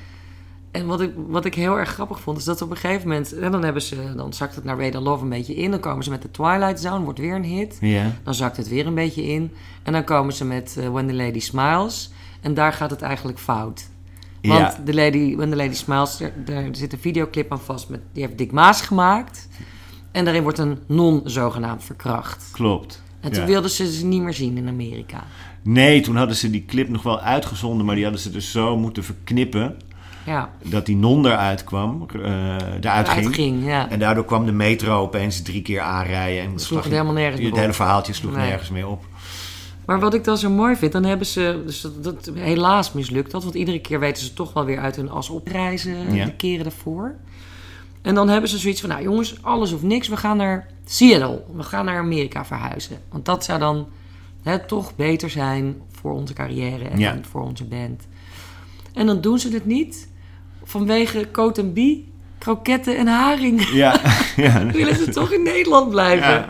En wat ik, wat ik heel erg grappig vond, is dat op een gegeven moment, en dan hebben ze, dan zakt het naar Wade Love een beetje in, dan komen ze met de Twilight Zone, wordt weer een hit. Ja. Dan zakt het weer een beetje in. En dan komen ze met eh, When the Lady Smiles. En daar gaat het eigenlijk fout. Want Ja. de lady, When the Lady Smiles, er, daar zit een videoclip aan vast. Met, die heeft Dick Maas gemaakt. En daarin wordt een non zogenaamd verkracht. Klopt. En toen Ja. wilden ze ze niet meer zien in Amerika. Nee, toen hadden ze die clip nog wel uitgezonden, maar die hadden ze dus zo moeten verknippen Ja, dat die non eruit kwam, eh eruit ging. Ja. En daardoor kwam de metro opeens drie keer aanrijden. En sloeg het helemaal nergens meer Het op. hele verhaaltje sloeg Nee. nergens meer op. Maar wat ik dan zo mooi vind, dan hebben ze... Dus dat, dat, helaas mislukt dat, want iedere keer weten ze toch wel weer uit hun as opreizen Ja. de keren ervoor. En dan hebben ze zoiets van, nou jongens, alles of niks. We gaan naar Seattle. We gaan naar Amerika verhuizen. Want dat zou dan hè, toch beter zijn voor onze carrière en Ja. voor onze band. En dan doen ze het niet vanwege coat en bie, kroketten en haring. Ja, ja. Willen ze toch in Nederland blijven? ja.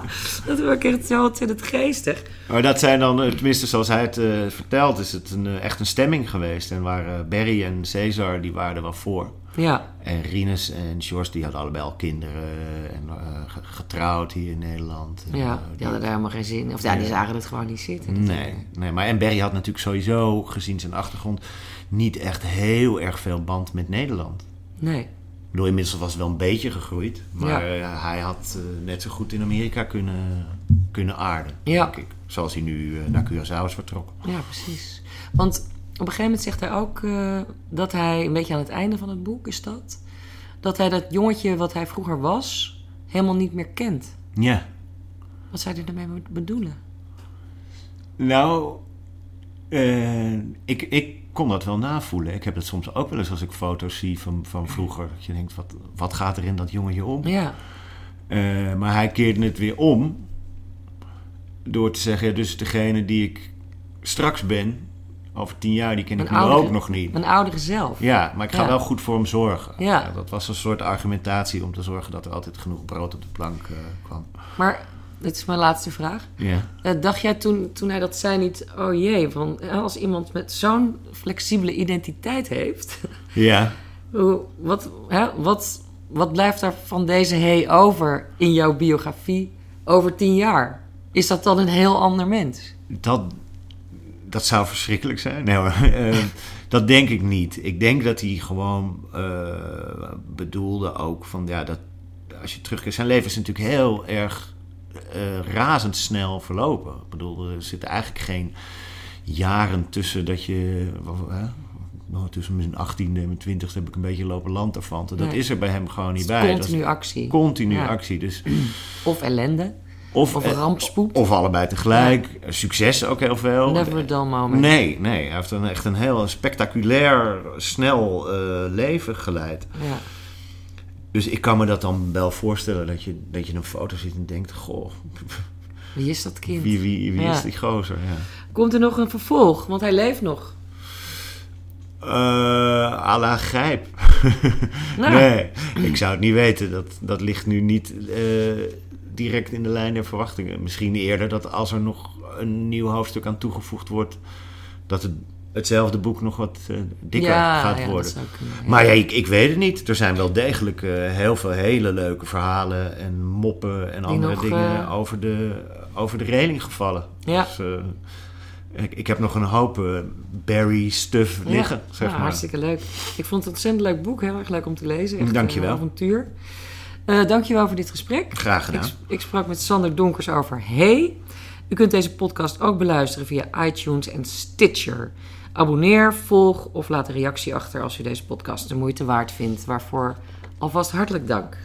Dat ik echt zo ontzettend geestig. Maar dat zijn dan, eh, tenminste zoals hij het eh, vertelt, is het een, eh, echt een stemming geweest. En waren Barry en Cesar, die waren er wel voor. Ja, En Rinus en George, die hadden allebei al kinderen en ge- getrouwd hier in Nederland. Ja, die hadden daar helemaal geen zin in. Of ja, die zagen het gewoon niet zitten. Nee, nee, maar en Barry had natuurlijk sowieso, gezien zijn achtergrond, niet echt heel erg veel band met Nederland. Nee. Ik bedoel, inmiddels was het wel een beetje gegroeid. Maar Ja. eh, hij had eh, net zo goed in Amerika kunnen, kunnen aarden, Ja. denk ik. Zoals hij nu eh, naar Curaçao is vertrokken. Ja, precies. Want op een gegeven moment zegt hij ook dat hij, een beetje aan het einde van het boek is dat, dat hij dat jongetje wat hij vroeger was, helemaal niet meer kent. Ja. Wat zou hij daarmee be- bedoelen? Nou, ik, ik kon dat wel navoelen. Ik heb het soms ook wel eens als ik foto's zie van, van vroeger. Dat je denkt, wat, wat gaat er in dat jongetje om? Ja, Eh, maar hij keerde het weer om. Door te zeggen, ja, dus degene die ik straks ben, over tien jaar, die ken ik nu oudere- ook nog niet. een oudere zelf. Ja, maar ik ga Ja. wel goed voor hem zorgen. Ja. dat was een soort argumentatie om te zorgen dat er altijd genoeg brood op de plank eh, kwam. Maar, dit is mijn laatste vraag. Ja. Eh, dacht jij toen, toen hij dat zei niet, oh jee, van, als iemand met zo'n flexibele identiteit heeft, Ja. wat, hè, wat, wat blijft er van deze hey over in jouw biografie over tien jaar? Is dat dan een heel ander mens? Dat, dat zou verschrikkelijk zijn. Nee, hoor. Eh, dat denk ik niet. Ik denk dat hij gewoon eh, bedoelde ook van ja, dat als je terugkijkt, zijn leven is natuurlijk heel erg razendsnel verlopen. Ik bedoel, er zitten eigenlijk geen jaren tussen dat je. Hè, nou, tussen mijn 18e en mijn 20e heb ik een beetje lopen lanterfanten. Dat Nee. is er bij hem gewoon niet bij. Dat is Continu actie. continu Ja. actie. Dus Of ellende. of, Of eh, rampspoed. Of allebei tegelijk. Succes ook heel veel. Never dull moment. Nee, nee. Hij heeft een, echt een heel spectaculair, snel eh, leven geleid. Ja. Dus ik kan me dat dan wel voorstellen dat je, dat je een foto ziet en denkt: Goh, Wie is dat kind? wie, wie, wie Ja. is die gozer? Ja. Komt er nog een vervolg? Want hij leeft nog. Uh, à la Grijp. Nou. Nee, ik zou het niet weten. Dat, dat ligt nu niet eh, direct in de lijn der verwachtingen. Misschien eerder dat als er nog een nieuw hoofdstuk aan toegevoegd wordt... dat het, hetzelfde boek nog wat eh, dikker ja, gaat ja, worden. Kunnen, ja. Maar ja, ik, ik weet het niet. Er zijn wel degelijk eh, heel veel hele leuke verhalen en moppen en andere nog, dingen eh, over, de, over de reling gevallen. Ja. Dus, ik, ik heb nog een hoop Barry stuff Ja, liggen, zeg ja, maar. hartstikke leuk. Ik vond het een ontzettend leuk boek. Heel erg leuk om te lezen. Echt Dankjewel. Een avontuur. Dankjewel voor dit gesprek. Graag gedaan. Ik, ik sprak met Sander Donkers over Hey. U kunt deze podcast ook beluisteren via iTunes en Stitcher. Abonneer, volg of laat een reactie achter als u deze podcast de moeite waard vindt. Waarvoor alvast hartelijk dank.